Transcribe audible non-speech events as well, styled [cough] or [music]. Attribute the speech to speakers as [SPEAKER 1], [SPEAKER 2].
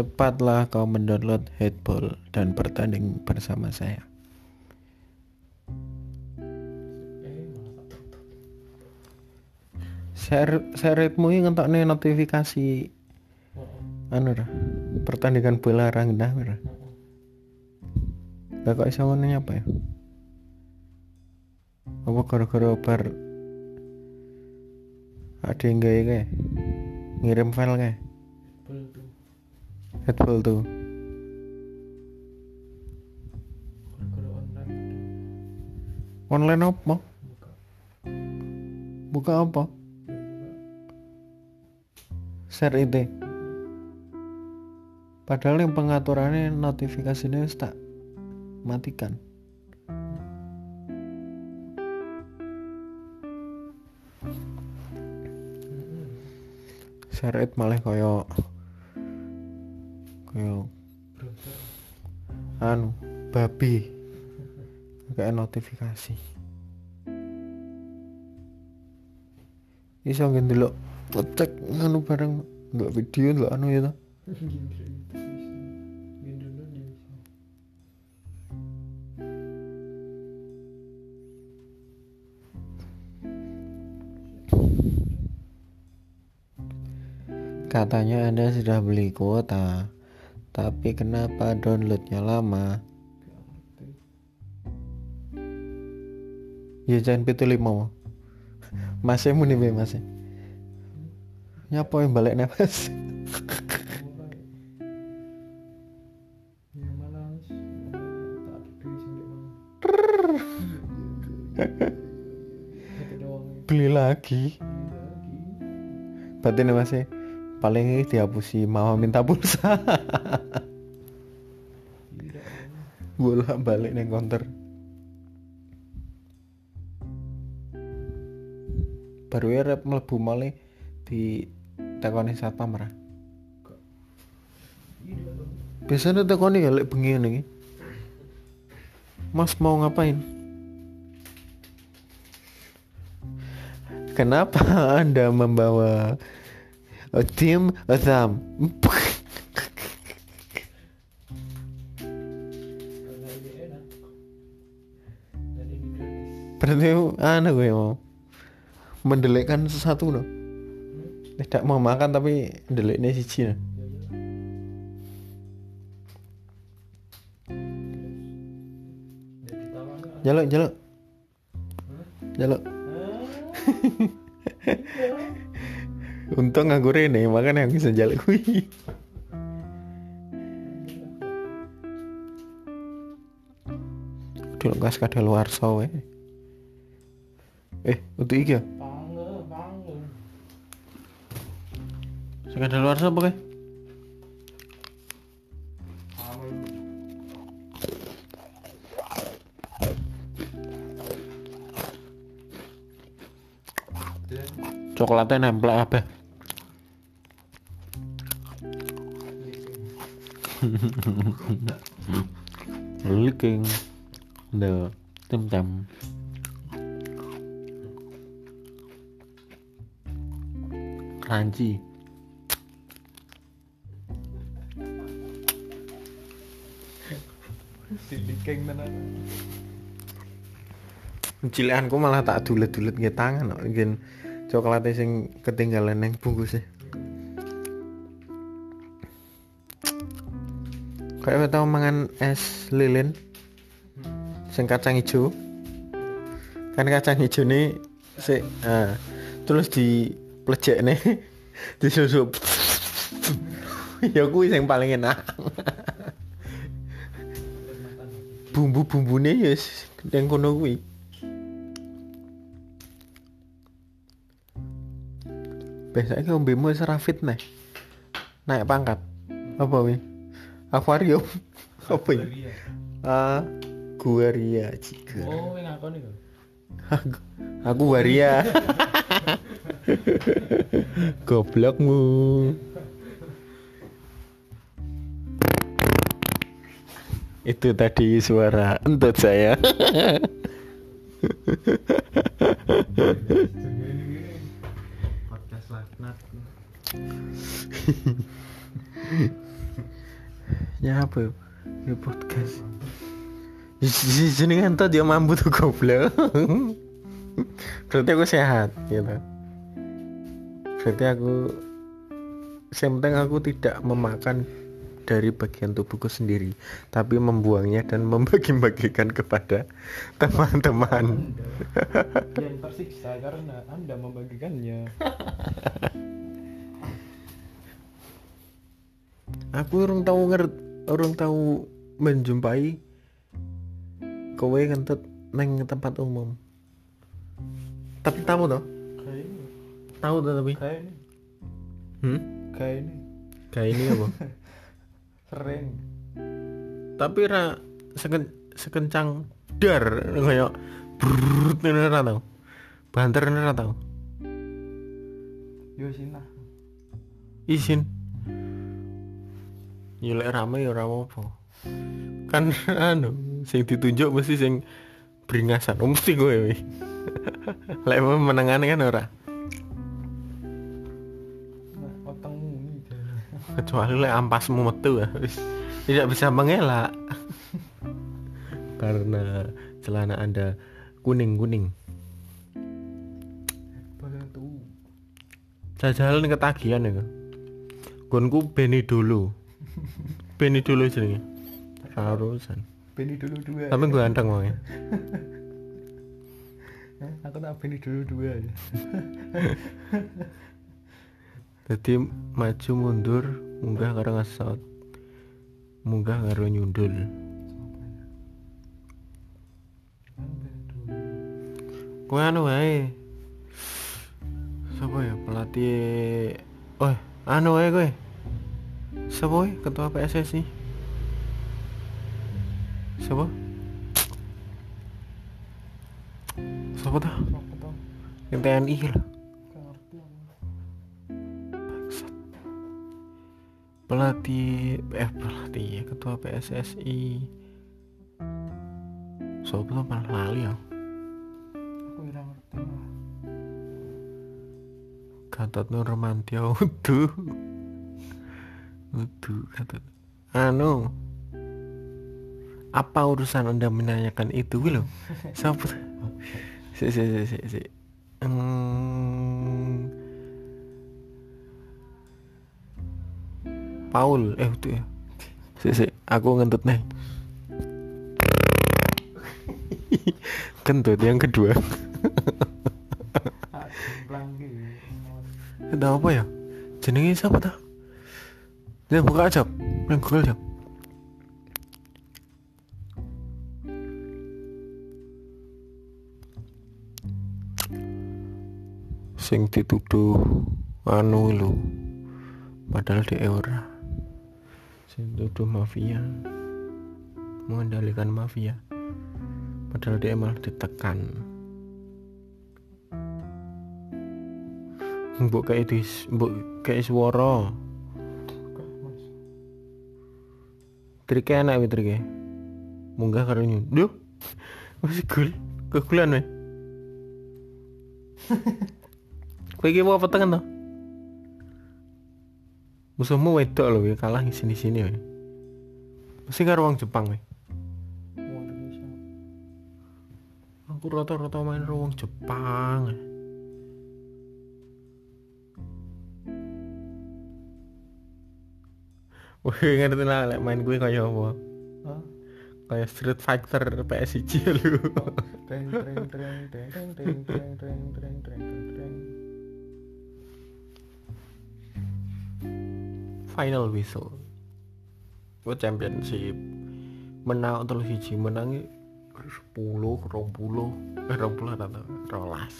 [SPEAKER 1] cepatlah kau mendownload Headball dan bertanding bersama saya. Share share ini ngentokne notifikasi anu ra pertandingan bola rendah ra. Lah kok iso ngono apa ya? Apa gara-gara bar ada yang gaya kayak ngirim file kayak headball tuh. Online apa? Buka apa? Share itu padahal yang pengaturannya notifikasinya harus tak matikan. Share it malah koyo koyo anu babi. Kayak notifikasi. Iso nggak dulu ngecek anu bareng nggak video nggak anu ya Katanya Anda sudah beli kuota, tapi kenapa downloadnya lama? Ya jangan pitu lima [laughs] Masih muni be masih. Nyapa yang balik nih mas? [laughs] Beli lagi. Berarti nih masih paling dihapusi mau minta pulsa. [laughs] Bolak balik nih counter. baru ya rep mlebu malih di tekoni satpam ra. Biasanya tekoni ya lek bengi nih mas mau ngapain? Kenapa anda membawa tim Azam berarti aneh gue mau. mendelikkan sesuatu no tidak mau makan tapi deliknya siji no jaluk jaluk. Jaluk. [laughs] Untung nganggur ini makanya yang bisa jaluk kui dulu gas kada luar sawe eh untuk iya Sekadar luar apa kayak? Coklatnya nempel apa? [laughs] Licking the tim tam crunchy
[SPEAKER 2] Dilikeng tenan.
[SPEAKER 1] Malah tak dulet-dulet nge tangan kok mungkin coklatnya sing ketinggalan neng bungkusnya. Kayak tau mangan es lilin sing kacang hijau. Kan kacang hijau nih si ah, terus di plejek nih [laughs] disusup. ya kuwi sing paling enak. Bumbu-bumbune ya yes, yang kono kuwi. Biasanya ki ombemu wis ra fit nih. Naik pangkat. Apa wi? Akuarium. [laughs] Apa ya? Ah, guaria jika.
[SPEAKER 2] Oh, yang ngakon iku.
[SPEAKER 1] Aku, aku waria. [laughs] [laughs] Goblokmu. Itu tadi suara entut saya. [laughs] Ya apa ya podcast sini kan tuh dia mampu tuh goblok [laughs] berarti aku sehat gitu berarti aku yang penting aku tidak memakan dari bagian tubuhku sendiri tapi membuangnya dan [laughs] membagi-bagikan kepada teman-teman.
[SPEAKER 2] Yang tersiksa karena anda membagikannya.
[SPEAKER 1] Aku orang tahu ngert orang tahu menjumpai kowe kentut neng tempat umum. Tapi tamu toh tahu toh tapi.
[SPEAKER 2] Kayak ini.
[SPEAKER 1] Hmm?
[SPEAKER 2] Kayak ini.
[SPEAKER 1] Kayak ini apa? [laughs]
[SPEAKER 2] Sering
[SPEAKER 1] tapi ra seken, sekencang dar kayak brrrr ini ra tau. Banter ini ra tau.
[SPEAKER 2] Yo sinah
[SPEAKER 1] izin ya lek rame ya ora apa kan [laughs] anu sing ditunjuk mesti sing beringasan. Mesti gue [laughs] lek menengane kan ora kecuali lek ampasmu metu ya tidak bisa mengelak. Karena celana anda kuning kuning jajalan ketagihan ya gonku Beni dulu Beni dulu jenenge. Karusan
[SPEAKER 2] Beni dulu dua.
[SPEAKER 1] Tapi gue ganteng wongnya
[SPEAKER 2] Hah? aku tak Beni dulu dua ya [laughs]
[SPEAKER 1] jadi maju mundur munggah karo ngesot. Munggah karo nyundul. Kowe anu wae. Sapa ya pelatih? Oh anu wae kowe. Sapa ketua PSSI sapa sapa tuh yang TNI lah pelatih eh pelatih ya ketua PSSI siapa tuh malah lali ya
[SPEAKER 2] Aku gak ngerti.
[SPEAKER 1] Gatot Nurmantio udah udah Gatot anu apa urusan anda menanyakan itu Wih, lo [laughs] siapa tuh? si si si si, si. Hmm. Paul eh itu ya si si aku ngentut nih [laughs] kentut yang kedua. Ada apa ya? Jenenge siapa ta? Dia buka aja, yang Google aja. Sing dituduh anu lho. Padahal di ora. Dituduh mafia. Mengendalikan mafia. Padahal dia malah ditekan. Mbok kayak dis, mbok kayak suara. Triknya enak wih triknya. Munggah karo nyun. Duh. Masih gul. Kegulan weh. [laughs] Kowe iki apa tengen to? Musuhmu wedok lho weh kalah di sini-sini weh. Mesti karo wong Jepang
[SPEAKER 2] Indonesia.
[SPEAKER 1] Aku rata-rata main wong Jepang. eh. Wih ngerti lah lek main gue kayak apa? Kayak Street Fighter PSG lu. Final whistle. Gue championship. Menang terus hiji menang 10, 20, eh 20 atau rolas.